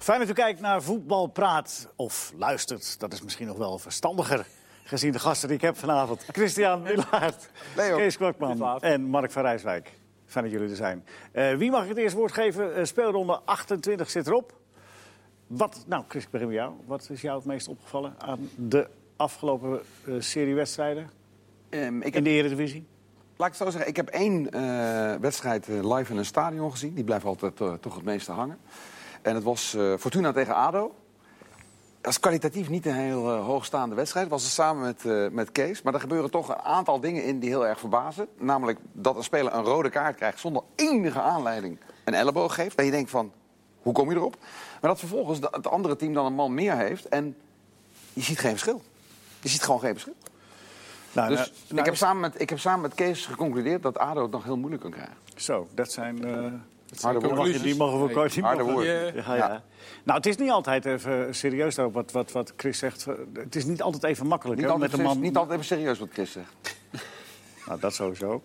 Fijn dat u kijkt naar Voetbal Praat. Of luistert, dat is misschien nog wel verstandiger. Gezien de gasten die ik heb vanavond. Christian Wilaert, Leo. Kees Kwakman en Mark van Rijswijk. Fijn dat jullie er zijn. Eh, wie mag ik het eerst woord geven? Eh, speelronde 28 zit erop. Wat, nou, Chris, ik begin met jou. Wat is jou het meest opgevallen aan de afgelopen eh, serie wedstrijden Ehm, ik in heb, de Eredivisie? laat ik het zo zeggen, ik heb één eh, wedstrijd live in een stadion gezien. Die blijft altijd toch het meeste hangen. En het was eh, Fortuna tegen ADO. Dat is kwalitatief niet een heel eh, hoogstaande wedstrijd. Het was er samen met, eh, met Kees. Maar er gebeuren toch een aantal dingen in die heel erg verbazen. Namelijk dat een speler een rode kaart krijgt zonder enige aanleiding een elleboog geeft. Dat je denkt van, hoe kom je erop? Maar dat vervolgens het andere team dan een man meer heeft. En je ziet geen verschil. Je ziet gewoon geen verschil. Nou, Dus nou, ik, nou, heb samen met, ik heb samen met Kees geconcludeerd dat ADO het nog heel moeilijk kan krijgen. Zo, dat zijn... Harde je- die mogen we Nee, kort harde woorden. Ja, ja. Ja. Nou, het is niet altijd even serieus daarop wat, wat, wat Chris zegt. Het is niet altijd even makkelijk Niet hè, altijd, met een man. niet altijd even serieus wat Chris zegt. Nou, dat sowieso.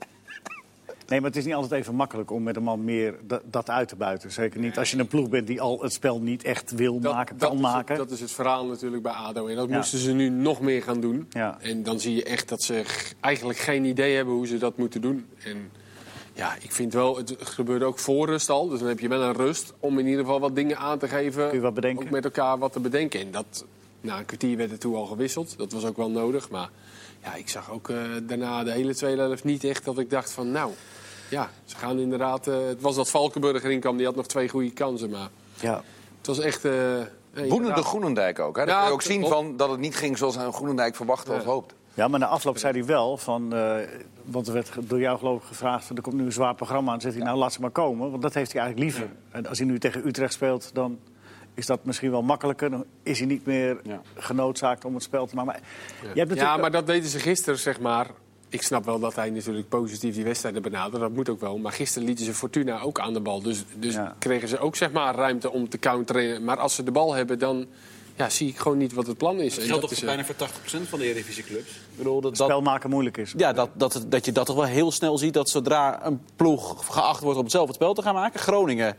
Nee, maar het is niet altijd even makkelijk om met een man meer dat, dat uit te buiten. Zeker niet als je een ploeg bent die al het spel niet echt wil maken, kan maken. Het, dat is het verhaal natuurlijk bij ADO. En dat Ja. moesten ze nu nog meer gaan doen. Ja. En dan zie je echt dat ze eigenlijk geen idee hebben hoe ze dat moeten doen. En ja, ik vind wel, het gebeurde ook voor rust al. Dus dan heb je wel een rust om in ieder geval wat dingen aan te geven. Kun je wat bedenken? Ook met elkaar wat te bedenken. En dat, na een kwartier werd er toen al gewisseld. Dat was ook wel nodig. Maar ja, ik zag ook eh, daarna de hele tweede helft niet echt dat ik dacht van... nou, ja, ze gaan inderdaad... eh, het was dat Valkenburg erin kwam, die had nog twee goede kansen. Maar Ja. het was echt... eh, nee, Woedende inderdaad. Groenendijk ook. Hè? Dat Ja, kun je ook zien van dat het niet ging zoals een Groenendijk verwachtte of Ja. Ja, maar na afloop zei hij wel van. eh, want er werd door jou geloof ik gevraagd: van, er komt nu een zwaar programma aan. Zegt hij, nou laat ze maar komen. Want dat heeft hij eigenlijk liever. En als hij nu tegen Utrecht speelt, dan is dat misschien wel makkelijker. Dan is hij niet meer Ja. genoodzaakt om het spel te maken. Maar, je hebt Ja, natuurlijk- maar dat deden ze gisteren, zeg maar. Ik snap wel dat hij natuurlijk positief die wedstrijden benadert. Dat moet ook wel. Maar gisteren lieten ze Fortuna ook aan de bal. Dus, dus Ja. kregen ze ook zeg maar, ruimte om te counteren. Maar als ze de bal hebben, dan ja, zie ik gewoon niet wat het plan is. Dat En geldt dat toch is, bijna voor 80% van de Eredivisieclubs? Ik bedoel, dat, spel maken moeilijk is. ja, dat, dat, dat je dat toch wel heel snel ziet... dat zodra een ploeg geacht wordt om zelf het spel te gaan maken... Groningen,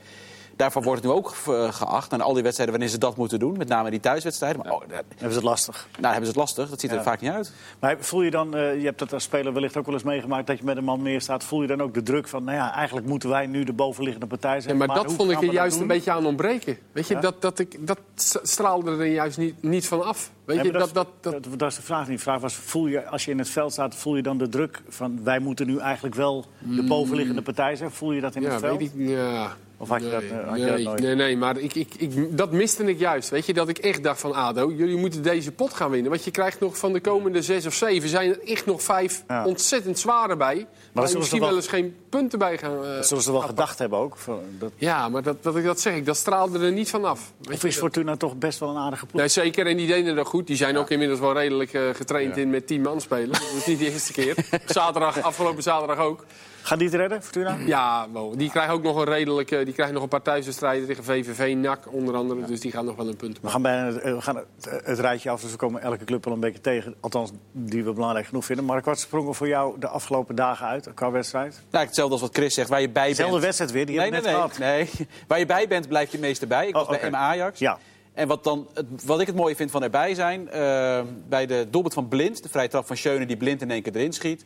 daarvoor wordt het nu ook eh, geacht. En al die wedstrijden wanneer ze dat moeten doen, met name die thuiswedstrijden... Maar, oh, daar- hebben ze het lastig. nou, hebben ze het lastig, dat ziet er Ja. vaak niet uit. Maar voel je dan, eh, je hebt dat als speler wellicht ook wel eens meegemaakt, dat je met een man meer staat. Voel je dan ook de druk van, nou ja, eigenlijk moeten wij nu de bovenliggende partij Ja, zijn. maar dat vond ik er juist doen? een beetje aan ontbreken. Weet je, Ja? dat, dat, ik, dat straalde er juist niet, niet van af. Weet je, dat, dat, dat, dat, dat is de vraag niet. De vraag was, voel je, als je in het veld staat, voel je dan de druk van... wij moeten nu eigenlijk wel de bovenliggende partij zijn? Voel je dat in Mm. ja, het veld? weet ik, ja. Of had je dat, Nee, had je nee, dat nooit? nee, nee, maar ik, ik, ik, dat miste ik juist. Weet je, dat ik echt dacht van ADO, jullie moeten deze pot gaan winnen. Want je krijgt nog van de komende zes of zeven... zijn er echt nog vijf Ja. ontzettend zware bij. Maar misschien wel eens geen punten bij gaan... eh, Dat zullen ze wel gedacht hebben ook. Dat, Ja, maar dat, dat ik dat zeg, ik, dat straalde er niet van af. Weet of is Fortuna toch best wel een aardige ploeg? Nee, zeker. En die deden dat goed. Die zijn ook inmiddels wel redelijk eh, getraind in met tien man spelen. Dat is niet de eerste keer. Zaterdag, afgelopen zaterdag ook. Gaan die het redden, Fortuna? Ja, wel. die krijgen ook nog een redelijk... eh, die krijgen nog een paar thuiswedstrijden tegen VVV, NAC onder andere. Dus die gaan nog wel een punt We gaan, bijna, het- eh, we gaan het, het rijtje af, dus we komen elke club wel een beetje tegen. Althans, die we belangrijk genoeg vinden. Mark, wat sprong er voor jou de afgelopen dagen uit qua wedstrijd? Nou, hetzelfde als wat Chris zegt, waar je bij Dezelfde bent... wedstrijd weer, die Nee, hebben we nee, net nee, gehad. nee. Waar je bij bent, blijf je het meeste bij. Ik was Oh, oké. bij Emma Ajax. Ja. En wat, dan, het- wat ik het mooie vind van erbij zijn... eh, bij de doelpunt van Blind, de vrije trap van Schöne... die Blind in één keer erin schiet...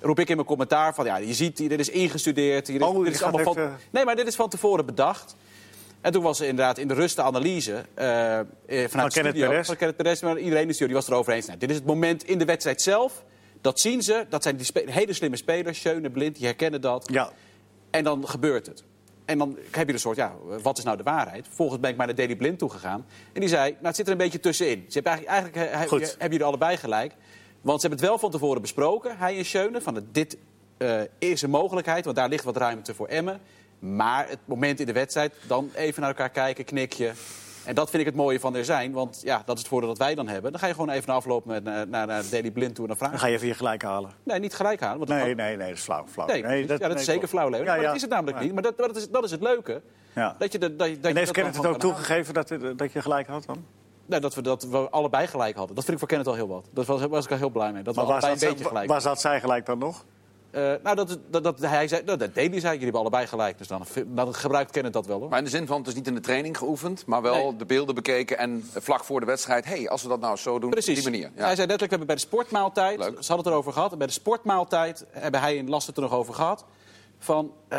roep ik in mijn commentaar van... ja, je ziet, dit is ingestudeerd. Hier, Oh, dit je is allemaal van, even- Nee, maar dit is van tevoren bedacht. En toen was er inderdaad in de rust de analyse... eh, eh, vanuit de Kenneth studio, Perez. van Kenneth Perez, maar iedereen in de studio was erover eens. Nou, dit is het moment in de wedstrijd zelf. Dat zien ze. Dat zijn die hele slimme spelers. Schöne, Blind, die herkennen dat. Ja, En dan gebeurt het. En dan heb je een soort, ja, wat is nou de waarheid? Vervolgens ben ik maar naar Daily Blind toegegaan. En die zei, nou, het zit er een beetje tussenin. Ze hebben eigenlijk, eigenlijk Goed. heb- hebben jullie allebei gelijk. Want ze hebben het wel van tevoren besproken, hij en Schöne. Van het- dit eh, is een mogelijkheid, want daar ligt wat ruimte voor Emmen. Maar het moment in de wedstrijd, dan even naar elkaar kijken, knikje. En dat vind ik het mooie van er zijn. Want ja, dat is het voordeel dat wij dan hebben. Dan ga je gewoon even na afloop met, naar, naar, naar Daily Blind toe en dan vragen. dan ga je even je gelijk halen. Nee, niet gelijk halen. Want Nee, nee, nee, dat is flauw. flauw. Nee, ja, dat nee, is zeker flauw. Ja, maar ja. dat is het namelijk niet. Maar dat, dat, is, dat is het leuke. Ja. Dat je, de, dat, je- dat En heeft dat Kenneth het ook toegegeven dat, dat je gelijk had dan? Nee, dat, we, dat we allebei gelijk hadden. Dat vind ik voor Kenneth al heel wat. Daar was, was ik al heel blij mee. Dat Maar we waar allebei zat, een beetje zij, gelijk waar zat zij gelijk dan nog? Eh, nou, dat, dat, dat, hij zei, nou, dat deed hij, zei Jullie hebben allebei gelijk. Dus dan, dan gebruikt Kenneth dat wel, hoor. Maar in de zin van, het is niet in de training geoefend, maar wel Nee. de beelden bekeken en vlak voor de wedstrijd. Hé, hey, als we dat nou zo doen, Precies. op die manier. Ja. Hij zei letterlijk, we hebben bij de sportmaaltijd, Leuk. ze hadden het erover gehad, en bij de sportmaaltijd hebben hij en Last het er nog over gehad. Van, eh,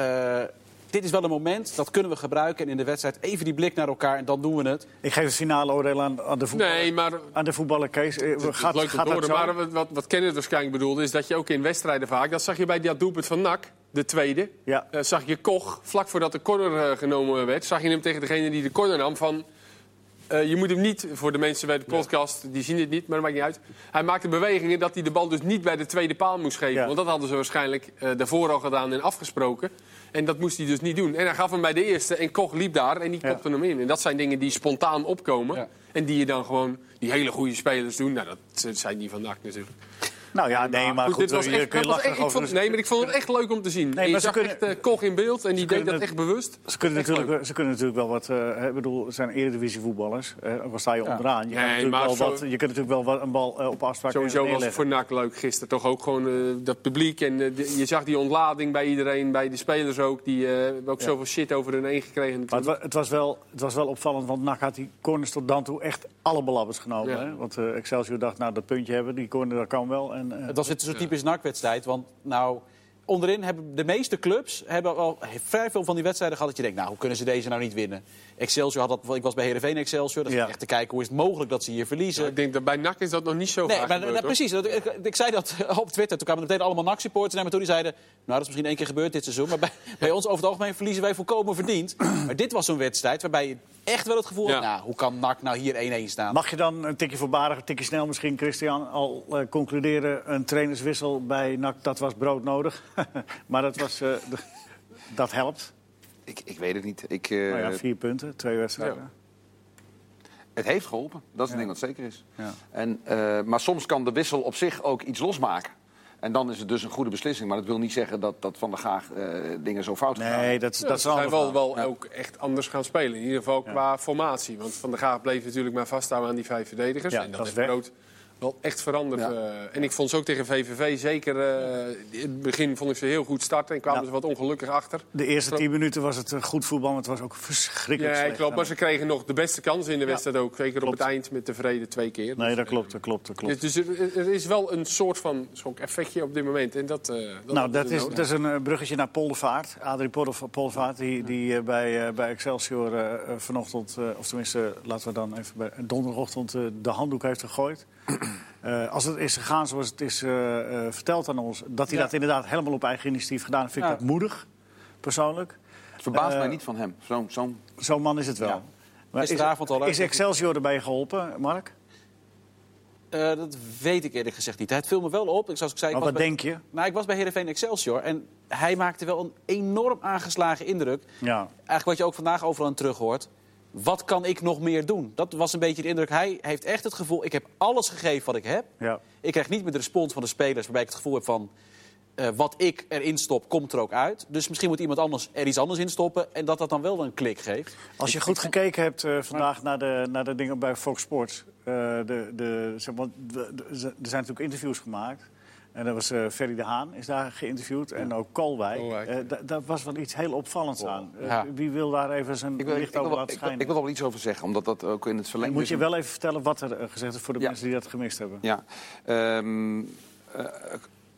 dit is wel een moment, dat kunnen we gebruiken. En in de wedstrijd even die blik naar elkaar en dan doen we het. Ik geef het finale oordeel aan, aan de voetballer. Nee, maar Aan de voetballer Kees. Eh, Het is Gaat, leuk gaat horen, maar wat, wat Kenneth waarschijnlijk bedoelde... is dat je ook in wedstrijden vaak... dat zag je bij dat doelpunt van NAC, de tweede... Ja. eh, zag je Koch, vlak voordat de corner eh, genomen werd... zag je hem tegen degene die de corner nam van... eh, je moet hem niet, voor de mensen bij de podcast, die zien het niet, maar dat maakt niet uit. Hij maakte bewegingen dat hij de bal dus niet bij de tweede paal moest geven. Ja. Want dat hadden ze waarschijnlijk eh, daarvoor al gedaan en afgesproken. En dat moest hij dus niet doen. En hij gaf hem bij de eerste en Koch liep daar en die kopte hem in. En dat zijn dingen die spontaan opkomen. En die je dan gewoon, die hele goede spelers doen. Nou, dat zijn die van NAC natuurlijk. Nou ja, nee, maar goed, dit was je echt, kun je dat was lachen echt- ik vond, nee, maar ik vond het echt leuk om te zien. en je maar ze zag kunnen- echt eh, Koch in beeld en die deed dat echt bewust. Ze kunnen, Echt natuurlijk, leuk. ze kunnen natuurlijk wel wat... eh, ik bedoel, het zijn eredivisie voetballers. Eh, waar sta je onderaan? Je, Nee, kan natuurlijk maar wel zo- wat, je kunt natuurlijk wel wat, een bal eh, op afspraak Sowieso was het voor NAC leuk gisteren. Toch ook gewoon dat publiek. En de- je zag die ontlading bij iedereen, bij de spelers ook. Die hebben ook zoveel shit over hun heen gekregen. Maar het, wa- het, was wel, het was wel opvallend, want NAC had die corners tot dan toe echt alle belabbers genomen. Ja. Hè? Want Excelsior dacht, nou dat puntje hebben, die corner dat kan wel. En, eh, Het was dit zo'n typisch NAC-wedstrijd. Want nou, onderin hebben de meeste clubs hebben al vrij veel van die wedstrijden gehad. Dat je denkt, nou, hoe kunnen ze deze nou niet winnen? Excelsior had dat, ik was bij Heerenveen Excelsior. Dat Ja. echt te kijken, hoe is het mogelijk dat ze hier verliezen? ik denk dat bij NAC is dat nog niet zo Nee, vaak maar, gebeurd, nou, precies. Dat, ik, ik zei dat op Twitter. Toen kwamen meteen allemaal NAC-supporters naar me toe. Die zeiden, nou, dat is misschien één keer gebeurd dit seizoen. Maar bij, bij ons over het algemeen verliezen wij volkomen verdiend. Maar dit was zo'n wedstrijd waarbij je echt wel het gevoel had... Ja. Nou, hoe kan NAC nou hier 1-1 staan? Mag je dan een tikje voorbarig, een tikje snel misschien, Christian, al eh, concluderen... een trainerswissel bij NAC, dat was broodnodig. maar dat, was, eh, dat helpt. Ik, ik weet het niet. Ik, eh, nou ja, vier punten, twee wedstrijden. Het heeft geholpen. Dat is het ding wat zeker is. Ja. En, eh, maar soms kan de wissel op zich ook iets losmaken. En dan is het dus een goede beslissing. Maar dat wil niet zeggen dat, dat Van der Gaag eh, dingen zo fout gaan. Nee, dat, Ja, dat een ander wel, wel ook echt anders gaan spelen. In ieder geval qua formatie. Want Van der Gaag bleef natuurlijk maar vasthouden aan die vijf verdedigers. Ja, en dat, dat is heeft weg. Rood wel echt veranderd. Ja. eh. en ik vond ze ook tegen VVV zeker... eh, in het begin vond ik ze heel goed starten en kwamen Ja. ze wat ongelukkig achter. De eerste tien minuten was het eh, goed voetbal, maar het was ook verschrikkelijk Ja, slecht. klopt. Maar ze kregen nog de beste kansen in de wedstrijd ook. Zeker op het eind met tevreden twee keer. Nee, Dus, dat klopt, dat klopt, dat klopt. Dus, dus er, er is wel een soort van schok-effectje op dit moment. En dat, dat Nou, dat is, dat is een bruggetje naar Poldervaart. Adrie Polder- Poldervaart, die, die bij, bij Excelsior vanochtend, of tenminste, laten we dan even bij donderdagochtend, de handdoek heeft gegooid. Eh, als het is gegaan zoals het is eh, eh, verteld aan ons, dat hij Ja. dat inderdaad helemaal op eigen initiatief gedaan heeft, vind ik Ja. dat moedig, persoonlijk. Het verbaast mij niet van hem. Zo'n zo'n Zo'n man is het wel. Ja. Maar is, al, Excelsior erbij geholpen, Mark? Eh, dat weet ik eerlijk gezegd niet. Het viel me wel op. Ik, zoals ik zei, ik wat bij, denk je? Nou, ik was bij Heerenveen Excelsior en hij maakte wel een enorm aangeslagen indruk. Ja. Eigenlijk wat je ook vandaag overal aan terug hoort. Wat kan ik nog meer doen? Dat was een beetje de indruk. Hij heeft echt het gevoel, ik heb alles gegeven wat ik heb. Ja. Ik krijg niet meer de respons van de spelers waarbij ik het gevoel heb van... eh, wat ik erin stop, komt er ook uit. Dus misschien moet iemand anders er iets anders in stoppen... en dat dat dan wel een klik geeft. Als je goed gekeken hebt eh, vandaag naar de, naar de dingen bij Fox Sports. eh, de, de, zeg maar, de- de- er zijn natuurlijk interviews gemaakt. En dat was eh Ferry de Haan is daar geïnterviewd. En ook Kolwijk. Kolwijk. Eh, da- daar was wel iets heel opvallends aan. Eh, Ja. Wie wil daar even zijn ik, wil, ik, licht wil, over laten ik, wil, schijnen? ik wil er wel iets over zeggen, omdat dat ook in het En verlengde... moet je wel even vertellen wat er gezegd is voor de Ja. mensen die dat gemist hebben. Ja. Ehm eh,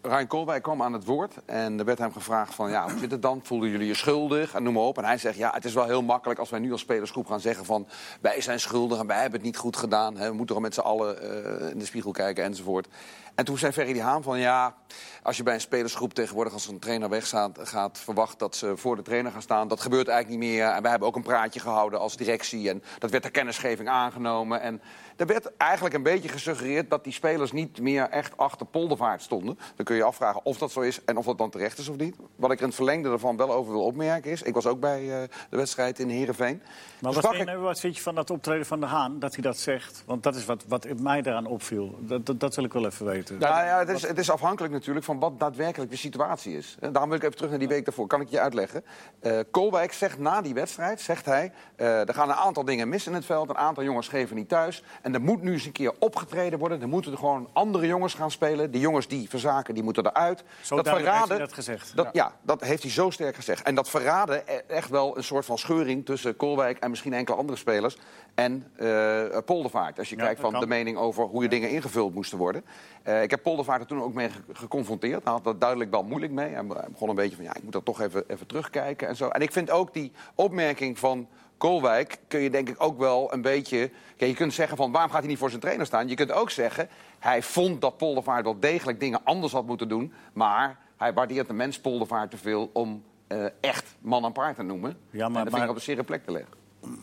Ryan Koolwijk kwam aan het woord en er werd hem gevraagd van... ja, hoe zit het dan? Voelden jullie je schuldig? En noem maar op. En hij zegt, ja, het is wel heel makkelijk als wij nu als spelersgroep gaan zeggen van... wij zijn schuldig en wij hebben het niet goed gedaan. Hè, we moeten er met z'n allen eh, in de spiegel kijken enzovoort. En toen zei Ferry die Haan van, ja, als je bij een spelersgroep tegenwoordig... als een trainer weggaat, gaat verwacht dat ze voor de trainer gaan staan... dat gebeurt eigenlijk niet meer. En wij hebben ook een praatje gehouden als directie en dat werd ter kennisgeving aangenomen... En er werd eigenlijk een beetje gesuggereerd dat die spelers niet meer echt achter Poldervaart stonden. Dan kun je je afvragen of dat zo is en of dat dan terecht is of niet. Wat ik in het verlengde ervan wel over wil opmerken is... ik was ook bij eh, de wedstrijd in Heerenveen. Maar wat vind, je, wat vind je van dat optreden van de Haan, dat hij dat zegt? Want dat is wat, wat mij daaraan opviel. Dat, dat, dat wil ik wel even weten. Peter. Nou ja, het is, het is afhankelijk natuurlijk van wat daadwerkelijk de situatie is. En daarom wil ik even terug naar die week daarvoor. Kan ik je uitleggen? Eh Kolwijk zegt na die wedstrijd, zegt hij... eh, er gaan een aantal dingen mis in het veld. Een aantal jongens geven niet thuis. En er moet nu eens een keer opgetreden worden. Er moeten er gewoon andere jongens gaan spelen. Die jongens die verzaken, die moeten eruit. Zo duidelijk heeft hij dat gezegd. Dat, ja. dat heeft hij zo sterk gezegd. En dat verraadde e- echt wel een soort van scheuring tussen Kolwijk en misschien enkele andere spelers. En eh Poldervaart. Als je Ja, kijkt van de mening over hoe je dingen ingevuld moesten worden. Eh, ik heb Poldervaart er toen ook mee ge- geconfronteerd. Hij had dat duidelijk wel moeilijk mee. Hij be- hij begon een beetje van, ja, ik moet dat toch even, even terugkijken en zo. En ik vind ook die opmerking van Kolwijk kun je denk ik ook wel een beetje... Kijk, je kunt zeggen van, waarom gaat hij niet voor zijn trainer staan? Je kunt ook zeggen, hij vond dat Poldervaart wel degelijk dingen anders had moeten doen. Maar hij waardeert de mens Poldervaart te veel om eh, echt man en paard te noemen. Ja, maar- en maar- vind ik op de zere plek te leggen.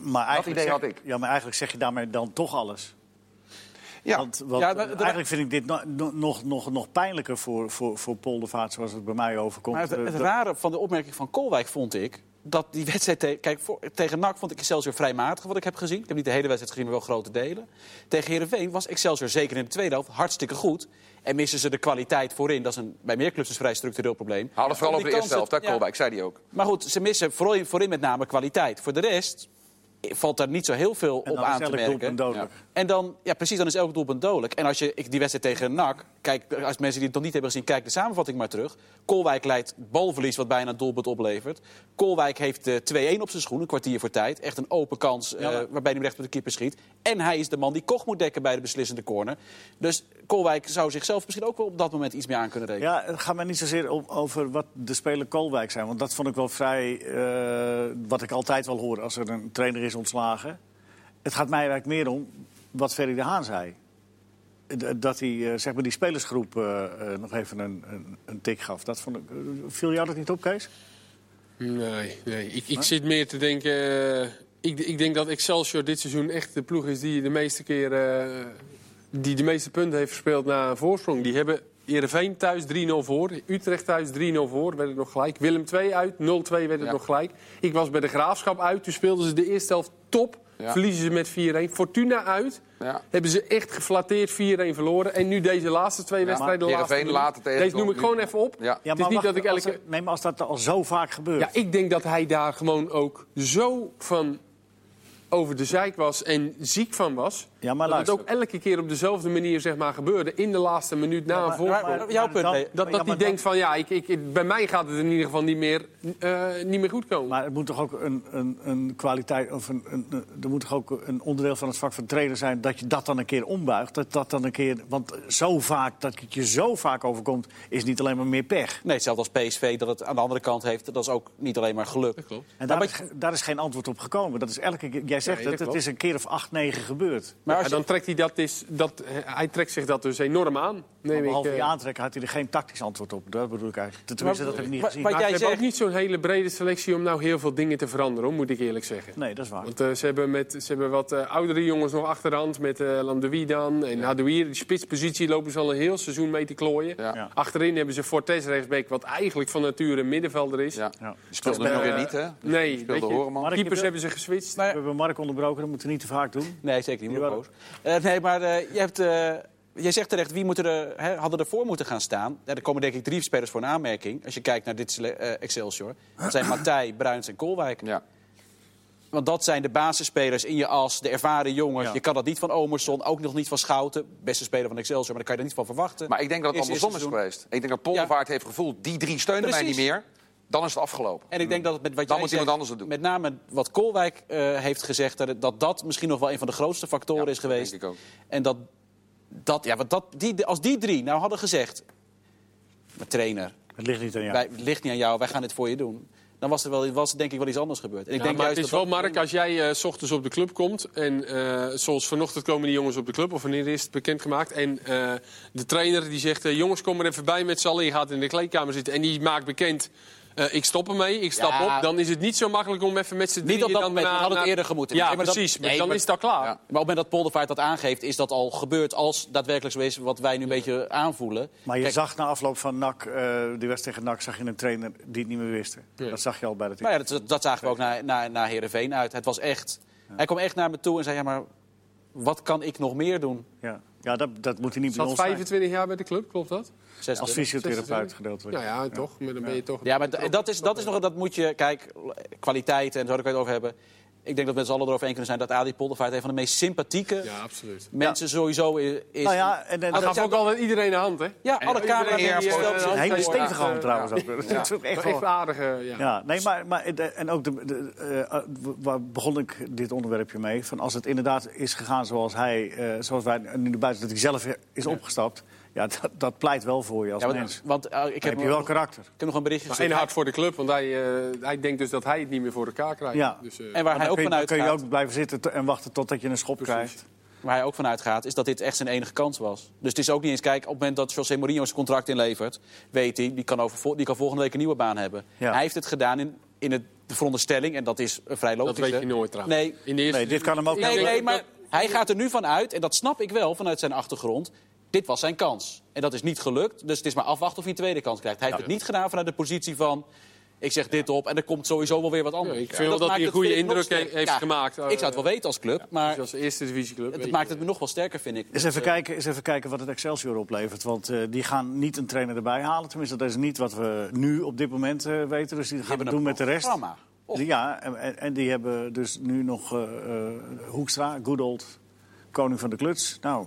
Maar eigenlijk idee zeg, had ik. Ja, maar eigenlijk zeg je daarmee dan toch alles. Ja, Want, want Ja, maar- eigenlijk vind ik dit no- no- nog, nog, nog pijnlijker voor, voor, voor Poldervaart, zoals het bij mij overkomt. Maar het, Eh, het dat- rare van de opmerking van Kolwijk vond ik... dat die wedstrijd... te- kijk, voor- tegen NAC vond ik Excelsior vrij matig wat ik heb gezien. Ik heb niet de hele wedstrijd gezien, maar wel grote delen. Tegen Heerenveen was Excelsior zeker in de tweede helft hartstikke goed. En missen ze de kwaliteit voorin. Dat is een, bij meer clubs een vrij structureel probleem. Haal het vooral over die de eerste helft, ja. Kolwijk, zei hij ook. Maar goed, ze missen voorin, voorin met name kwaliteit. Voor de rest valt daar niet zo heel veel op aan te merken. doelpunt dodelijk. En dan, ja, precies, dan is elk doelpunt dodelijk. En als je die wedstrijd tegen NAC, kijk, als mensen die het nog niet hebben gezien, kijk de samenvatting maar terug. Kolwijk leidt balverlies wat bijna een doelpunt oplevert. Kolwijk heeft eh, 2-1 op zijn schoen, een kwartier voor tijd. Echt een open kans eh, Ja, maar- waarbij hij recht op de keeper schiet. En hij is de man die Koch moet dekken bij de beslissende corner. Dus Kolwijk zou zichzelf misschien ook wel op dat moment iets meer aan kunnen rekenen. Ja, het gaat mij niet zozeer om, over wat de speler Kolwijk zijn. Want dat vond ik wel vrij, eh, wat ik altijd wel hoor als er een trainer is ontslagen. Het gaat mij eigenlijk meer om wat Ferry de Haan zei. Dat hij eh, zeg maar die spelersgroep eh, eh, nog even een, een, een tik gaf. Dat vond ik, viel jou dat niet op, Kees? Nee, nee. Ik, ik zit meer te denken. ik, ik denk dat Excelsior dit seizoen echt de ploeg is die de meeste keer. die de meeste punten heeft verspeeld na een voorsprong. Die hebben Heerenveen thuis 3-0 voor. Utrecht thuis 3-0 voor, werd het nog gelijk. Willem 2 uit, 0-2 werd het Ja. nog gelijk. Ik was bij de Graafschap uit, toen speelden ze de eerste helft top. Ja. Verliezen ze met 4-1. Fortuna uit. Ja. Hebben ze echt geflatteerd 4-1 verloren. En nu deze laatste twee wedstrijden. de laatste later tegen Deze noem ik nu- gewoon even op. Ja. het is niet wacht, dat ik elke... er- nee, maar als dat al zo vaak gebeurt. Ja, ik denk dat hij daar gewoon ook zo van over de zeik was en ziek van was. Ja, maar dat het ook elke keer op dezelfde manier zeg maar, gebeurde. In de laatste minuut na Ja, een voorsprong. maar- jouw punt, dat ja, dat hij dan- denkt van ja, ik, ik, bij mij gaat het in ieder geval niet meer, eh, niet meer goed komen. Maar het moet toch ook een, een, een kwaliteit, of een, een, een- er moet toch ook een onderdeel van het vak van trainer zijn dat je dat dan een keer ombuigt. Dat dat dan een keer, want zo vaak, dat het je zo vaak overkomt, is niet alleen maar meer pech. Nee, hetzelfde als PSV dat het aan de andere kant heeft. Dat is ook niet alleen maar geluk. Dat klopt. En daar, is, daar is geen antwoord op gekomen. Dat is elke keer, jij zegt Nee, dat het, is een keer of acht, negen gebeurd. Maar als Ja, je- dan trekt hij dat, is, dat hij trekt zich dat dus enorm aan. Maar Neem ik, behalve eh. die aantrekken had hij er geen tactisch antwoord op. Dat bedoel ik eigenlijk. Tenminste, dat heb ik niet Maar- gezien. maar Maar jij ze hebben zegt- ook niet zo'n hele brede selectie om nou heel veel dingen te veranderen, hoor, moet ik eerlijk zeggen. Nee, dat is waar. Want eh, ze, hebben met, ze hebben wat eh, oudere jongens nog achterhand. Met eh Landewie dan en Hadouier. Die spitspositie lopen ze al een heel seizoen mee te klooien. Ja. Ja. Achterin hebben ze Fortes rechtsbeek, wat eigenlijk van nature een middenvelder is. Ja. Ja. Die speelde Dus, nu eh, weer niet, hè? nee, speelde Horeman. Ik Keepers heb- hebben ze geswitcht. We hebben Mark onderbroken, dat moeten we niet te vaak doen. Nee, zeker niet. Eh, nee, maar eh, je hebt, eh, jij zegt terecht, wie moeten er, hè, hadden ervoor moeten gaan staan? Ja, er komen denk ik drie spelers voor een aanmerking. Als je kijkt naar dit eh, Excelsior. Dat zijn Matthij, Bruins en Kolwijk. Ja. Want dat zijn de basisspelers in je as, de ervaren jongens. Ja. Je kan dat niet van Omerson, ook nog niet van Schouten. Beste speler van Excelsior, maar daar kan je er niet van verwachten. Maar ik denk dat het andersom is geweest. Ik denk dat Poldervaart heeft gevoeld, die drie steunen mij niet meer. Dan is het afgelopen. En ik denk dat het met wat Dan jij moet zegt, iemand anders het doen. met name wat Kolwijk eh, heeft gezegd, dat, dat dat misschien nog wel een van de grootste factoren Ja, is dat geweest. denk ik ook. En dat, dat, ja, want dat, die, als die drie nou hadden gezegd, mijn trainer, Het ligt niet aan jou. wij, het ligt niet aan jou, wij gaan dit voor je doen. Dan was er wel, was denk ik wel iets anders gebeurd. En ik Ja, denk maar juist het is dat wel, dat- Mark, als jij eh, s ochtends op de club komt... en eh, zoals vanochtend komen die jongens op de club... of wanneer is het bekendgemaakt... en eh, de trainer die zegt... jongens, kom er even bij met z'n allen. Je gaat in de kleedkamer zitten en die maakt bekend... eh, ik stop ermee, ik stap Ja. op. Dan is het niet zo makkelijk om even met z'n drieën... Niet op dat dan moment, na- we hadden het na- eerder gemoeten. Ja, Nee, maar dat- precies. maar nee, dan maar- is het al klaar. Ja. Maar op het moment dat Poldervaart dat aangeeft, is dat al gebeurd als daadwerkelijk zo is wat wij nu een beetje aanvoelen. Maar je Kijk, zag na afloop van NAC, eh die wedstrijd tegen NAC, zag je een trainer die het niet meer wist. Dat zag je al bij de team. Nou ja, dat, dat zagen we ook naar, naar, naar Heerenveen uit. Het was echt... Hij kwam echt naar me toe en zei, ja, maar wat kan ik nog meer doen? Ja. Ja, dat, dat moet hij niet bij ons zijn. 25 jaar bij de club, klopt dat? 26. Als fysiotherapeut 26. gedeeltelijk. Nou ja, toch. Maar dan ben je toch... Ja, maar dat is, dat is nog, dat moet je, kijk, kwaliteit en zo, daar kan je het over hebben. Ik denk dat we met z'n allen erover eens kunnen zijn dat Adi Poldervaart een van de meest sympathieke Ja, absoluut. mensen sowieso is. Nou ja, en, en Hij dat, gaf ook altijd iedereen een hand, hè? Ja, alle camera's die, eh, stelt een hele stevige hand trouwens ja. ook. Dat is ook echt wel- aardige, ja. Ja, nee, maar, maar de- en ook de, de, eh, eh, waar begon ik dit onderwerpje mee? Van als het inderdaad is gegaan zoals hij, eh, zoals wij nu naar buiten, dat hij zelf is opgestapt. Ja, dat, dat pleit wel voor je als Ja, want, mens. want eh, ik, Ik heb heb je wel nog, karakter. ik heb nog een berichtje gezien. één hart voor de club, want hij, eh, hij denkt dus dat hij het niet meer voor elkaar krijgt. Ja. Dus, eh, En waar hij dan ook je, van dan kun je ook blijven zitten te- en wachten totdat je een schop Precies. krijgt. waar hij ook van uitgaat, is dat dit echt zijn enige kans was. Dus het is ook niet eens, kijk, op het moment dat José Mourinho zijn contract inlevert, weet hij, die kan, over, die kan volgende week een nieuwe baan hebben. Ja. Hij heeft het gedaan in, in het, de veronderstelling, en dat is vrij dat logisch. weet je nooit trouwens. Nee, In de eerste Nee, dit kan hem ook Nee, nee, dat- maar hij gaat er nu van uit, en dat snap ik wel vanuit zijn achtergrond. Dit was zijn kans. En dat is niet gelukt. Dus het is maar afwachten of hij een tweede kans krijgt. Hij heeft het niet gedaan vanuit de positie van. Ik zeg dit op en er komt sowieso wel weer wat anders. Ja, ik vind wel dat hij een het, goede indruk heeft gemaakt, eh, Ik zou het wel weten als club, maar Dus als eerste divisieclub. het maakt het me nog wel sterker, vind ik. Eens even, kijken, eens even kijken wat het Excelsior oplevert. Want eh, die gaan niet een trainer erbij halen. Tenminste, dat is niet wat we nu op dit moment eh, weten. Dus die gaan we hebben doen met de rest. programma. Ja, en, en- en die hebben dus nu nog eh, eh, Hoekstra, good old, koning van de kluts. Nou,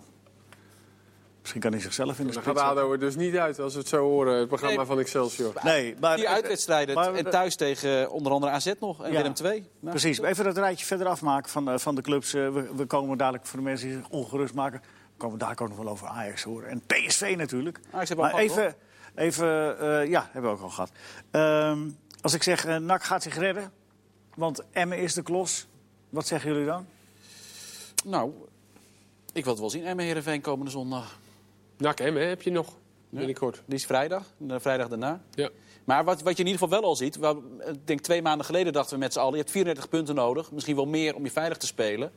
misschien kan hij zichzelf in de Dan spits gaat zetten. ADO er dus niet uit als we het zo horen, het programma Nee. van Excelsior. Nee, maar, Die uitwedstrijden maar- en thuis tegen eh, onder andere AZ nog en Ja. Willem II. Nou, Precies, even dat rijtje verder afmaken van, eh, van de clubs. Eh, we, we komen dadelijk voor de mensen die zich ongerust maken. We komen daar ook nog wel over Ajax horen. En PSV natuurlijk. Ajax hebben we maar al gehad, even, even eh, ja, hebben we ook al gehad. Ehm, als ik zeg, eh NAC gaat zich redden, want Emmen is de klos. Wat zeggen jullie dan? nou, ik wil het wel zien. Emmen Heerenveen komende zondag. NAC M, hè, heb je nog? Binnenkort. Die is vrijdag, de vrijdag daarna. Ja. Maar wat, wat je in ieder geval wel al ziet... wel, Ik denk twee maanden geleden dachten we met z'n allen... je hebt 34 punten nodig, misschien wel meer om je veilig te spelen.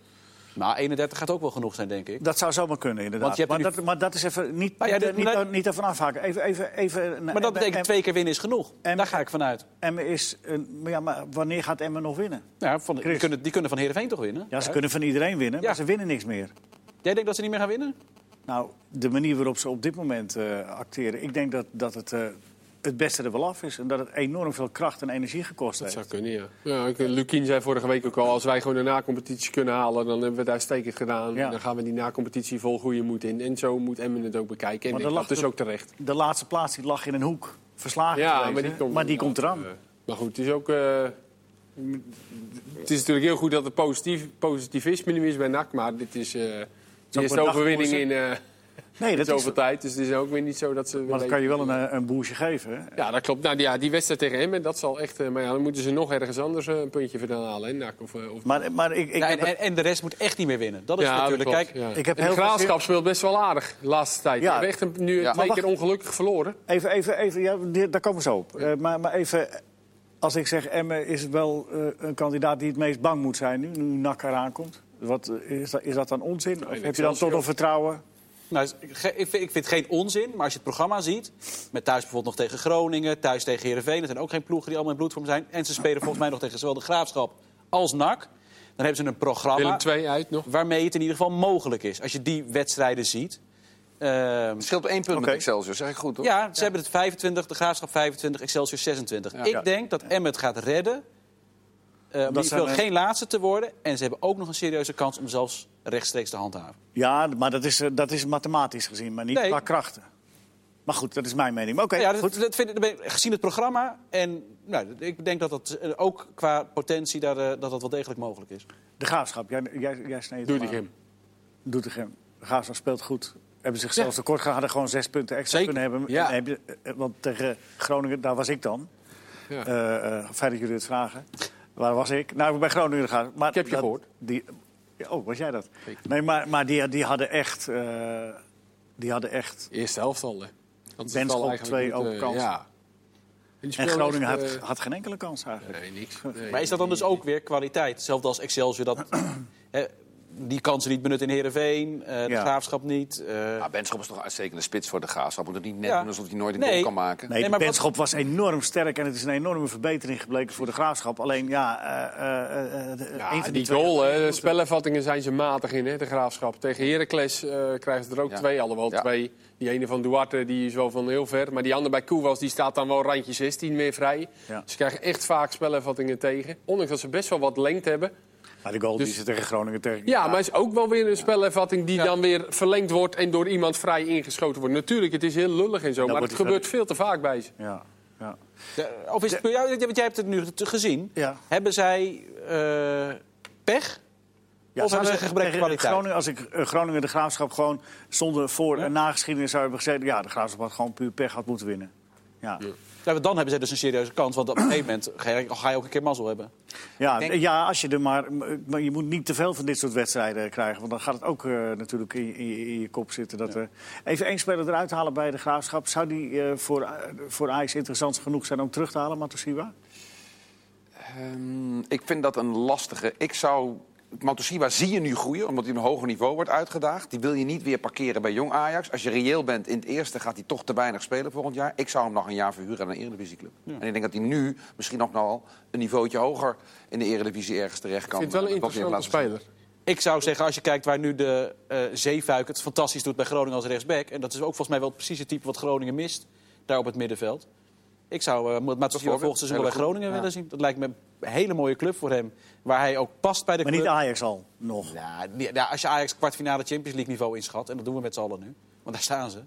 Maar 31 gaat ook wel genoeg zijn, denk ik. Dat zou zomaar kunnen, inderdaad. Want je hebt maar, dat, maar dat is even niet, Nou ja, dit- niet, maar- niet ervan afhaken. Even, even, even, Maar dat betekent twee keer winnen is genoeg. Emmen- Daar ga ik vanuit. Emmen is, een- maar ja, maar wanneer gaat Emmen nog winnen? Ja, van, die, kunnen, die kunnen van Heerenveen toch winnen? Ja, ze kunnen van iedereen winnen, Ja. maar ze winnen niks meer. Jij denkt dat ze niet meer gaan winnen? Nou, de manier waarop ze op dit moment eh, acteren, ik denk dat, dat het eh, het beste er wel af is. En dat het enorm veel kracht en energie gekost Dat heeft. zou kunnen, ja. ja ik- Lukien zei vorige week ook al, als wij gewoon de na-competitie kunnen halen, dan hebben we het uitstekend gedaan. Ja. Dan gaan we die na-competitie vol goede moed in. En zo moet Emmen het ook bekijken. En dat is er- ook terecht. De laatste plaats die lag in een hoek. Verslagen Ja, geweest, maar die komt, maar die komt eraan. eh, maar goed, het is ook... eh, het is natuurlijk heel goed dat er positief, positivisme nu is bij NAC, maar dit is eh de een eerste overwinning in eh nee, dat is, zoveel tijd. Dus het is ook weer niet zo dat ze... maar dan kan je wel een, eh, een boosje geven. Hè? Ja, dat klopt. Nou, ja, die wedstrijd tegen Emmen, dat zal echt... eh, maar ja, dan moeten ze nog ergens anders een puntje vandaan halen, hè, NAC. Of, of Maar, maar ik, ik Ja, en, en, en de rest moet echt niet meer winnen. Dat is Ja, natuurlijk... dat klopt, Kijk, ja. ik heb de heel veel Graafschap speelt best wel aardig de laatste tijd. Ja. We hebben echt een, nu Ja. twee Maar keer wacht. ongelukkig verloren. Even, even, even ja, daar komen we zo op. Eh, maar, maar even, als ik zeg Emmen is wel eh, een kandidaat die het meest bang moet zijn nu, nu NAC eraan komt. Wat, is, dat, is dat dan onzin? Of heb je dan toch nog vertrouwen? Nou, ik vind, ik vind het geen onzin, maar als je het programma ziet... met thuis bijvoorbeeld nog tegen Groningen, thuis tegen Heerenveen... dat zijn ook geen ploegen die allemaal in bloedvorm zijn... en ze spelen volgens mij nog tegen zowel de Graafschap als NAC... dan hebben ze een programma Willem 2 uit nog. waarmee het in ieder geval mogelijk is. Als je die wedstrijden ziet... Ehm, Het scheelt één punt met Excelsior, zeg ik goed, toch? ja, ze hebben het 25, de Graafschap 25, Excelsior 26. Ja. Ik Ja. denk dat Emmet gaat redden... eh, ieder geval we- geen laatste te worden. En ze hebben ook nog een serieuze kans om zelfs rechtstreeks te handhaven. Ja, maar dat is, eh, dat is mathematisch gezien, maar niet Nee. qua krachten. Maar goed, dat is mijn mening. Maar Oké, ja, dat, goed. dat vind ik, dat ben ik- gezien het programma en nou, ik denk dat dat eh, ook qua potentie daar, dat dat wel degelijk mogelijk is. De graafschap, jij, jij, jij sneed Doe hem die. Doettegem. De graafschap speelt goed. Hebben zichzelf tekort gehad, hadden gewoon zes punten extra Zeker, kunnen hebben. ja. Heb je, want tegen Groningen, daar was ik dan. Ja. Eh, eh, fijn dat jullie het vragen. Waar was ik? Nou, bij Groningen gaan. Maar Ik heb je dat- gehoord. Die, oh, was jij dat? Zeker. Nee, maar, maar die, die hadden echt... eh, die hadden echt... Eerste helft al, hè. Benschop, eigenlijk twee goed, eh, open kansen. Ja. En Groningen echt, had, eh, had geen enkele kans eigenlijk. Nee, niks. Nee, Maar is dat dan dus ook weer kwaliteit? Hetzelfde als Excelsior. Dat, hè, die kansen niet benut in Heerenveen, eh de Ja. graafschap niet. eh, Maar Benschop is toch een uitstekende spits voor de graafschap. Moet het niet net Ja. doen alsof hij nooit een Nee. goal kan maken. Nee, maar wat- Benschop was enorm sterk en het is een enorme verbetering gebleken voor de graafschap. Alleen ja, eh, eh, eh, de- Ja, een van die twee- goal, hè, de spellenvattingen zijn ze matig in, hè, de graafschap. Tegen Heracles eh krijgen ze er ook Ja. twee, alhoewel Ja. twee. Die ene van Duarte die is wel van heel ver. Maar die andere bij Koewas die staat dan wel randje 16 meer vrij. Ja. Ze krijgen echt vaak spellenvattingen tegen. Ondanks dat ze best wel wat lengte hebben. Maar de goal die Dus- ze tegen Groningen tegen. Ja, maar is ook wel weer een spellenvatting die dan weer verlengd wordt... en door iemand vrij ingeschoten wordt. Natuurlijk, het is heel lullig en zo, maar het gebeurt veel te vaak bij ze. Ja, ja. de- of is het jou, want jij hebt het nu gezien. Ja. Hebben zij eh, pech? Ja, Of hebben ze gebrek aan kwaliteit? Groningen, als ik eh, Groningen de graafschap gewoon zonder voor en na geschiedenis zou hebben gezeten. Ja, de graafschap had gewoon puur pech had moeten winnen. Ja, ja. Ja, dan hebben zij dus een serieuze kans. Want op een gegeven moment ga je, ga je ook een keer mazzel hebben. Ja, denk- ja, als je er maar, maar je moet niet te veel van dit soort wedstrijden krijgen. Want dan gaat het ook eh, natuurlijk in, in, je- in je kop zitten. Dat, eh, even één speler eruit halen bij de graafschap. Zou die eh, voor, voor Ajax interessant genoeg zijn om terug te halen, Matosiwa? Ehm, ik vind dat een lastige. Ik zou. Matosiwa zie je nu groeien, omdat hij op een hoger niveau wordt uitgedaagd. Die wil je niet weer parkeren bij Jong Ajax. Als je reëel bent in het eerste, gaat hij toch te weinig spelen volgend jaar. Ik zou hem nog een jaar verhuren aan een eredivisieclub. En ik denk dat hij nu misschien nog wel een niveautje hoger in de eredivisie ergens terecht kan. Ik vind het wel een interessante speler. Ik zou zeggen, als je kijkt waar nu de eh Zeefuik het fantastisch doet bij Groningen als rechtsback... en dat is ook volgens mij wel precies het type wat Groningen mist, daar op het middenveld. Ik zou uh, Matsushima Bijvoorbeeld, volgend seizoen wel bij. Groningen Ja. willen zien. Dat lijkt me een hele mooie club voor hem, waar hij ook past bij de Maar club. niet Ajax al, nog. Ja, als je Ajax kwartfinale Champions League niveau inschat, en dat doen we met z'n allen nu, want daar staan ze...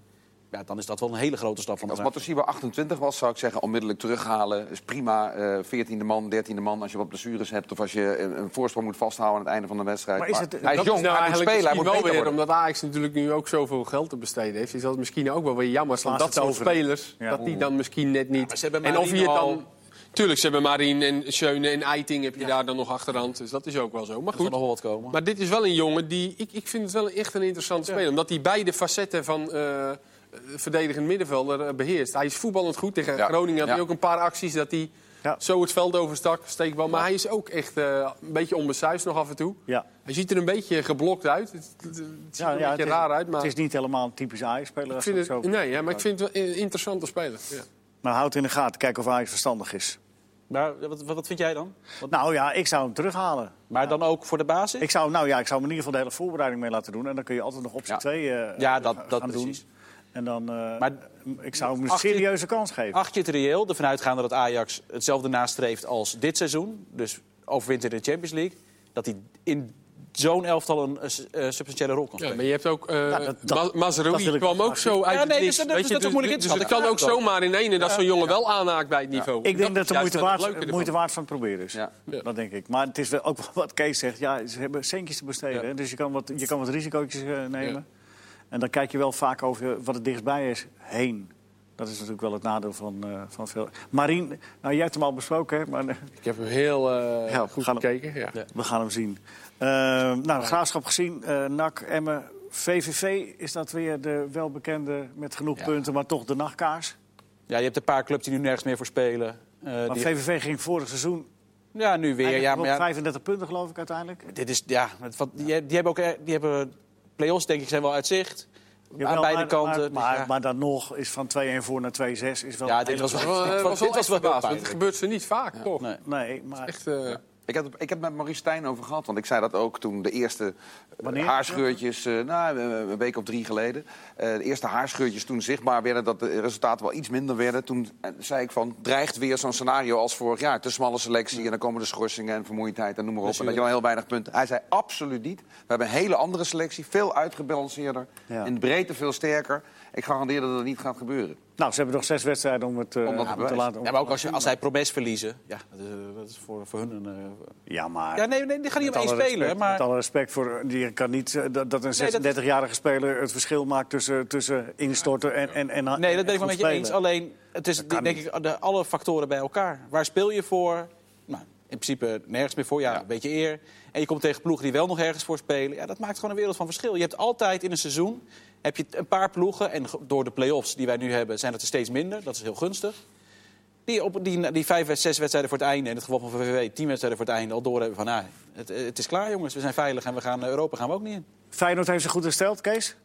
Ja, dan is dat wel een hele grote stap van de Als Matosiba 28 was, zou ik zeggen onmiddellijk terughalen. Is prima, eh 14e man, 13e man. Als je wat blessures hebt of als je een, een voorsprong moet vasthouden aan het einde van de wedstrijd. Maar is het- hij is Dat jong, nou hij moet eigenlijk spelen, hij moet wel weer, worden. omdat Ajax natuurlijk nu ook zoveel geld te besteden heeft... is dat misschien ook wel weer jammer van dat soort spelers... Ja. dat die dan misschien net niet... maar ze hebben en of je dan... Tuurlijk, ze hebben Marien en Schöne en Eiting heb je daar dan nog achterhand. Dus dat is ook wel zo. Maar Er goed, nog wel wat komen. maar dit is wel een jongen die... Ik, ik vind het wel echt een interessante speler. Omdat hij beide facetten van eh verdedigend middenvelder eh, beheerst. Hij is voetballend goed. Tegen Ja. Groningen had hij Ja. ook een paar acties dat hij... Ja. Zo het veld overstak, steekbal. Maar hij is ook echt eh, een beetje onbesuisd nog af en toe. Ja. Hij ziet er een beetje geblokt uit. Het, het- het ziet Ja, er een ja, beetje is- raar uit. Maar Het is niet helemaal een typische Ajax-speler. ik als vind dat het, zo- nee, ja, maar ik vind het wel een interessante speler. Ja. Maar houd in de gaten, kijk of Ajax verstandig is. Maar wat, wat, wat vind jij dan? Wat- Nou ja, ik zou hem terughalen. maar dan ook voor de basis? Ik zou, nou ja, ik zou hem in ieder geval de hele voorbereiding mee laten doen. En dan kun je altijd nog optie Ja. 2 eh Ja, dat- gaan dat doen. En dan, eh, Maar ik zou hem een je- serieuze kans geven. Acht je het reëel, ervan uitgaande dat Ajax hetzelfde nastreeft als dit seizoen... dus overwint in de Champions League... dat hij in zo'n elftal een eh, eh, substantiële rol kan Ja, spelen? maar je hebt ook... eh Ja, dat- kwam ook zo uit Ja, het nee, niks. dus dat- Weet dus je, dat is moeilijk in te dus het kan ook Ja, zomaar in ene dat zo'n jongen wel aanhaakt bij het niveau. Ik denk dat, is de moeite het waard, moeite waard van het proberen is. Ja. Ja. Dat denk ik. Maar het is wel ook wat Kees zegt. Ja, ze hebben centjes te besteden. Ja. Dus je kan wat, je kan wat risicootjes nemen. En dan kijk je wel vaak over wat het dichtstbij is heen. Dat is natuurlijk wel het nadeel van, eh, van veel. Marien, nou, jij hebt hem al besproken, hè? maar Ik heb hem heel eh, Ja, goed gekeken. Ja. Ja. we gaan hem zien. Eh, nou, de graafschap gezien. eh NAC, Emmen, VVV. Is dat weer de welbekende met genoeg Ja. punten, maar toch de nachtkaars? Ja, je hebt een paar clubs die nu nergens meer voor spelen. Eh, Maar die- VVV ging vorig seizoen ja, nu weer. Ja, maar op ja, 35 punten, geloof ik, uiteindelijk. dit is, ja, wat, die, die hebben ook eh, die hebben play-offs, denk ik, zijn wel uit zicht. Aan beide maar, kanten. Maar, dus maar, ja. maar dan nog is van 2-1 voor naar 2-6 is wel Ja, een dit was wel- was, Dit eh, was- was wel dit was wel gebeurt ze niet vaak, toch? Nee. Nee, maar Echt, eh, Ik heb, ik heb het met Maurice Stijn over gehad, want ik zei dat ook toen de eerste eh, Wanneer? haarscheurtjes, eh, nou, eh, een week of drie geleden, de eerste haarscheurtjes toen zichtbaar werden, dat de resultaten wel iets minder werden. Toen zei ik van, dreigt weer zo'n scenario als vorig jaar, te smalle selectie en dan komen de schorsingen en vermoeidheid en noem maar op. En dat je dan heel weinig punten. Hij zei absoluut niet. We hebben een hele andere selectie, veel uitgebalanceerder, Ja. in de breedte veel sterker. Ik garandeer dat het niet gaat gebeuren. Nou, ze hebben nog zes wedstrijden om het, eh, Om dat te om te bewijzen. laten. om- Ja, maar ook als, je, als zij promes verliezen, ja, dat is, dat is voor, voor hun een... eh, Ja, maar... Ja, nee, nee, die gaan niet om één spelen, respect- maar... Met alle respect voor... Die kan niet eh, dat, dat een Nee, dat- 36-jarige speler het verschil maakt tussen, tussen instorten en, en, en Nee, dat ben ik wel met je eens. Alleen, het is denk ik de, alle factoren bij elkaar. Waar speel je voor? Nou, in principe nergens meer voor. Ja, Ja. een beetje eer. En je komt tegen ploegen die wel nog ergens voor spelen. Ja, dat maakt gewoon een wereld van verschil. Je hebt altijd in een seizoen heb je een paar ploegen. En door de play-offs die wij nu hebben, zijn het er steeds minder. Dat is heel gunstig. Die, op, die, die vijf, zes wedstrijden voor het einde, in het geval van VVV, tien wedstrijden voor het einde, al doorhebben van, nou, het, het is klaar jongens, we zijn veilig en we gaan Europa gaan we ook niet in. Feyenoord heeft zich goed hersteld, Kees?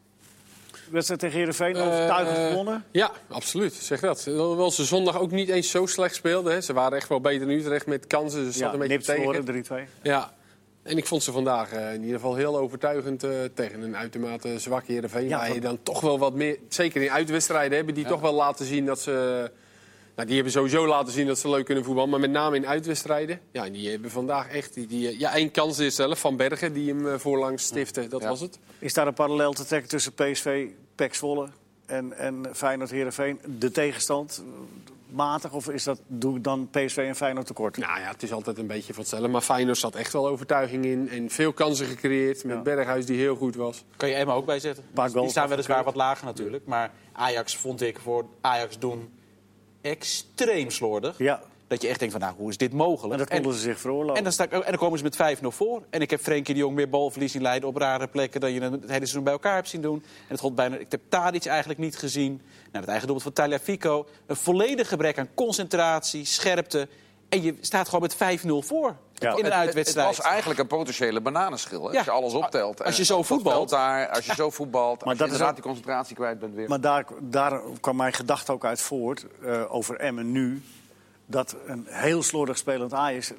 Wedstrijd tegen Heerenveen, overtuigend Eh, gewonnen. Ja, absoluut. Zeg dat. Hoewel ze zondag ook niet eens zo slecht speelden. Hè. Ze waren echt wel beter in Utrecht met kansen. Ze Ja, een beetje tegen. verloren, 3-2. Ja. En ik vond ze vandaag eh, in ieder geval heel overtuigend eh, tegen een uitermate zwakke Heerenveen. Ja, waar je dan toch wel wat meer... Zeker in uitwedstrijden hebben die toch wel laten zien dat ze... Nou, die hebben sowieso laten zien dat ze leuk kunnen voetballen. Maar met name in uitwedstrijden. Ja, en die hebben vandaag echt... Die, die, eh, ja, één kans is zelf van Bergen die hem voorlangs stifte. Dat Ja. was het. Is daar een parallel te trekken tussen PSV, PEC Zwolle en, en Feyenoord Heerenveen? De tegenstand matig of is dat, doe ik dan PSV en Feyenoord tekort? Nou ja, het is altijd een beetje van hetzelfde. Maar Feyenoord zat echt wel overtuiging in. En veel kansen gecreëerd. Met Ja. Berghuis die heel goed was. Kan je Emma ook bijzetten. Paar Die staan weliswaar wat lager natuurlijk. Maar Ajax vond ik voor Ajax doen extreem slordig. Ja, Dat je echt denkt van, nou, hoe is dit mogelijk? en dat konden ze zich veroorloven. en dan, sta ik, en dan komen ze met 5-0 voor. En ik heb Frenkie de Jong meer balverlies in Leiden op rare plekken... dan je het hele seizoen bij elkaar hebt zien doen. En het gold bijna, ik heb Tadic eigenlijk niet gezien. Nou, het eigen doelpunt van Tagliafico. Een volledig gebrek aan concentratie, scherpte. En je staat gewoon met 5-0 voor Ja. in een Het- uitwedstrijd. Het was eigenlijk een potentiële bananenschil. Ja. Als je alles optelt. Als je zo voetbalt. Daar, als je zo voetbalt. Maar als dat je is inderdaad ook- die concentratie kwijt bent weer. Maar daar, daar kwam mijn gedachte ook uit voort, eh, over Emmen nu... dat een heel slordig spelend Ajax eh,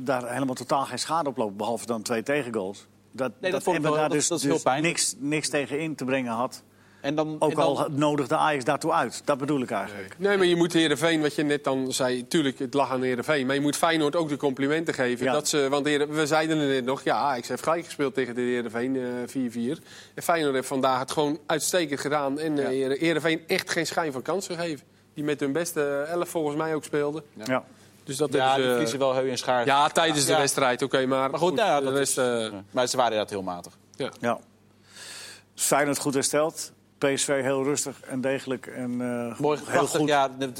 daar helemaal totaal geen schade op loopt... behalve dan twee tegengoals. Dat, Nee, dat vond ik Emmen wel- daar dat- dus, dat is heel dus niks, niks tegen in te brengen had. En dan, Ook en dan- al nodigde Ajax daartoe uit. Dat bedoel ik eigenlijk. Nee, maar je moet Heerenveen, wat je net dan zei... Tuurlijk, het lag aan Heerenveen. Maar je moet Feyenoord ook de complimenten geven. Ja. Dat ze, want Heeren- we zeiden het net nog... Ja, Ajax heeft gelijk gespeeld tegen de Heerenveen eh 4-4. En Feyenoord heeft vandaag het gewoon uitstekend gedaan. En eh, Heeren- Heerenveen echt geen schijn van kans gegeven. Die met hun beste elf volgens mij ook speelden. Ja. Dus dat ja, is, die verliezen wel heu en schaar. ja, tijdens de wedstrijd, oké. maar, Maar goed, nou de dat rest, is, eh, maar ze waren inderdaad heel matig. ja. Ja. Feyenoord goed hersteld. PSV heel rustig en degelijk. En, eh, Mooi, heel prachtig. goed. Ja, we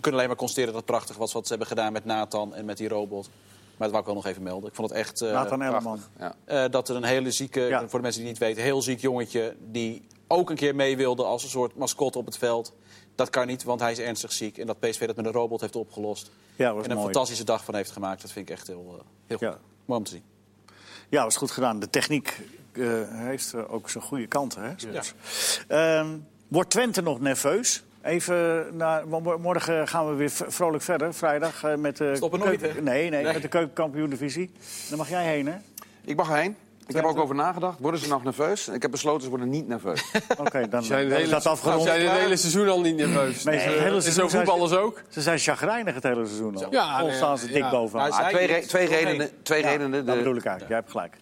kunnen alleen maar constateren dat het prachtig was wat ze hebben gedaan met Nathan en met die robot. Maar dat wou ik wel nog even melden. Ik vond het echt... eh, Nathan Elleman. Ja. eh, dat er een hele zieke, Ja. voor de mensen die het niet weten, heel ziek jongetje... die ook een keer mee wilde als een soort mascotte op het veld. Dat kan niet, want hij is ernstig ziek. En dat PSV dat met een robot heeft opgelost. Ja, was en een mooi. fantastische dag van heeft gemaakt. Dat vind ik echt heel, eh, heel goed. Ja. Mooi om te zien. Ja, was goed gedaan. De techniek eh, heeft eh, ook zijn goede kanten. Hè, soms. Ehm, wordt Twente nog nerveus? Even naar, morgen gaan we weer vrolijk verder, vrijdag. eh, met de Stoppen nooit, hè? Nee, nee, Nee. met de keukenkampioen-divisie. Daar mag jij heen, hè? Ik mag erheen. Ik heb er ook over nagedacht. Worden ze nog nerveus? Ik heb besloten, ze worden niet nerveus. Oké, dan, Ze zijn het is hele, dat afgerond. ze zijn het hele seizoen al niet nerveus. Nee, Dus, het eh, hele seizoen ze- voetballers ook. Ze zijn chagrijnig het hele seizoen al. Ja, Al nee, staan ze dik. Maar Ah, twee, re- twee Doorheen. redenen. Twee Ja, redenen. dat De, bedoel ik eigenlijk. Jij hebt gelijk.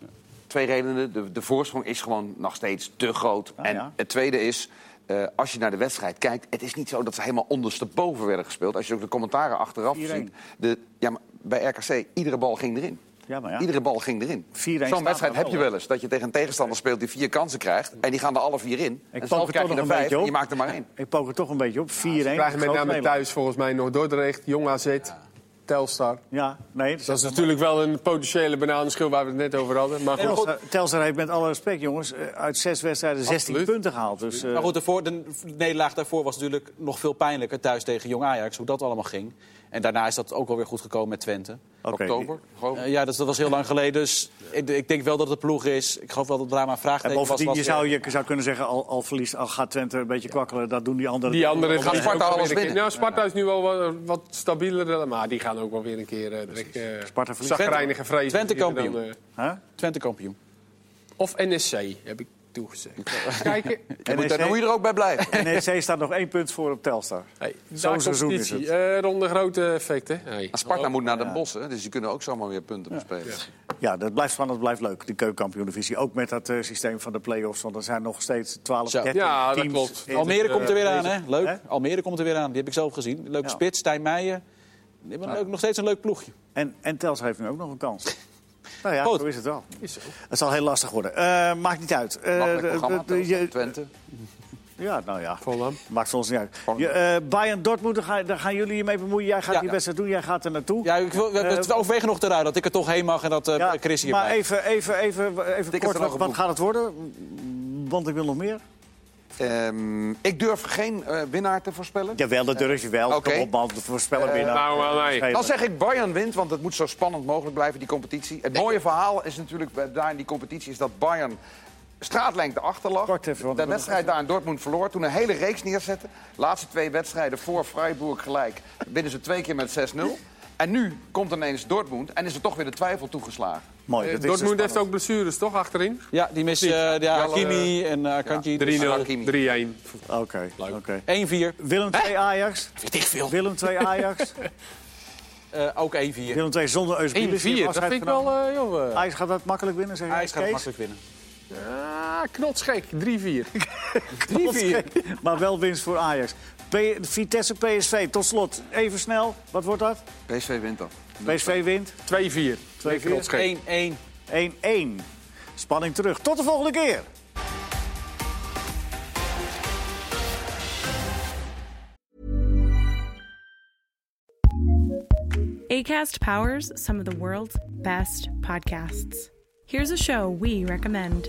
twee redenen. De, de voorsprong is gewoon nog steeds te groot. Ah, en ja. het tweede is, eh, als je naar de wedstrijd kijkt... het is niet zo dat ze helemaal ondersteboven werden gespeeld. Als je ook de commentaren achteraf 4-1. ziet. De, ja, maar bij RKC, iedere bal ging erin. Ja, maar ja. Iedere bal ging erin. 4-1 Zo'n wedstrijd heb wel, je wel eens. Dat je tegen een tegenstander speelt die vier kansen krijgt. En die gaan er alle vier in. en poker zelf krijg je er vijf en je maakt er maar één. Ik pook er toch een beetje op. 4-1. Ze krijgen met name thuis volgens mij nog Dordrecht, Jong AZ, Telstar. Ja, nee. Dat is natuurlijk wel een potentiële bananenschil waar we het net over hadden. Maar goed, Telstar, Telstar heeft met alle respect, jongens, eh, uit zes wedstrijden 16 Absoluut. punten gehaald. Dus, eh, Maar goed, de, voor, de nederlaag daarvoor was natuurlijk nog veel pijnlijker thuis tegen Jong Ajax. Hoe dat allemaal ging. En daarna is dat ook wel weer goed gekomen met Twente. oké. Oktober. Eh, ja, dat, dat was heel lang geleden. Dus ik, ik denk wel dat het een ploeg is. Ik geloof wel dat een En vraagteken was. bovendien, was je zou, je zou kunnen zeggen, al, al, verliest, al gaat Twente een beetje kwakkelen, dat doen die anderen. die anderen gaan. Sparta alles weer een keer- winnen. Nou, Sparta is nu wel wat, wat stabieler, maar die gaan ook wel weer een keer uh, direct uh, Sparta verliest. zagrijnige vrezen. Twente dan, kampioen. eh, Huh? Twente kampioen. of NSC, heb ik toegezegd. Kijken. Je moet, dan moet je er ook bij blijven. NEC staat nog één punt voor op Telstar. Hey, Zo'n daar seizoen is het. Eh, ronde grote effecten. Hey. Sparta moet naar de bossen, dus die kunnen ook zomaar weer punten bespelen. Ja, dat blijft spannend, dat blijft leuk, die keukenkampioen-divisie. Ook met dat eh, systeem van de play-offs, want er zijn nog steeds 12, Zo. 13 Ja, dat klopt. Almere komt er eh, weer aan, hè? Leuk. Hè? Almere komt er weer aan. Die heb ik zelf gezien. Leuke Ja. spits, Stijn Meijer. Die hebben een leuk- nog steeds een leuk ploegje. En, en Telstar heeft nu ook nog een kans. Nou ja, Goed. zo is het wel. Is zo. Het zal heel lastig worden. Eh, maakt niet uit. Eh, je- Twente. ja, nou ja. Volendam. Maakt ons niet uit. Je, eh, Bayern Dortmund, daar, ga- daar gaan jullie je mee bemoeien. Jij gaat Ja. die wedstrijd doen, jij gaat er naartoe. Ja, ik wil, we, we Eh, overwegen nog eruit dat ik er toch heen mag en dat eh Ja, Chris hier maar even, even, even, even Tickets kort, wat, gaat het worden? Want ik wil nog meer. Ehm, ik durf geen eh, winnaar te voorspellen. Jawel, dat durf je wel. Oké. Kom op, man. De voorspeller winnaar. nou, wel, nee. Dan zeg ik Bayern wint, want het moet zo spannend mogelijk blijven, die competitie. Het mooie verhaal is natuurlijk bij- daar in die competitie is dat Bayern straatlengte achter lag. Kort even, de wedstrijd daar in Dortmund verloor. Toen een hele reeks neerzetten. Laatste twee wedstrijden voor Freiburg gelijk. Winnen ze twee keer met 6-0. En nu komt ineens Dortmund en is er toch weer de twijfel toegeslagen. Mooi. Eh, dat is Dortmund zo heeft ook blessures, toch, achterin? Ja, die missen uh, ja, Hakimi en uh, Kanji. 3-0, Hakimi. 3-1. spannend. Oké, oké. 1-4. Willem 2 Ajax. Weet ik veel. Willem 2 Ajax. Uh, ook 1-4. Willem 2 zonder Eusbiel. 1-4, dat vind ik wel... Uh, joh, Ajax gaat dat makkelijk winnen, zeg jij, Ajax gaat het makkelijk winnen. ah, knotsgek, 3-4. 3-4. Maar wel winst voor Ajax. P Vitesse PSV, tot slot. Even snel. Wat wordt dat? PSV wint dan. PSV wint. 2-4. 2-4. Knotsgek. 1-1. 1-1. Spanning terug. Tot de volgende keer. ACAST powers some of the world's best podcasts. Here's a show we recommend.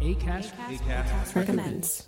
ACAST, Recommends.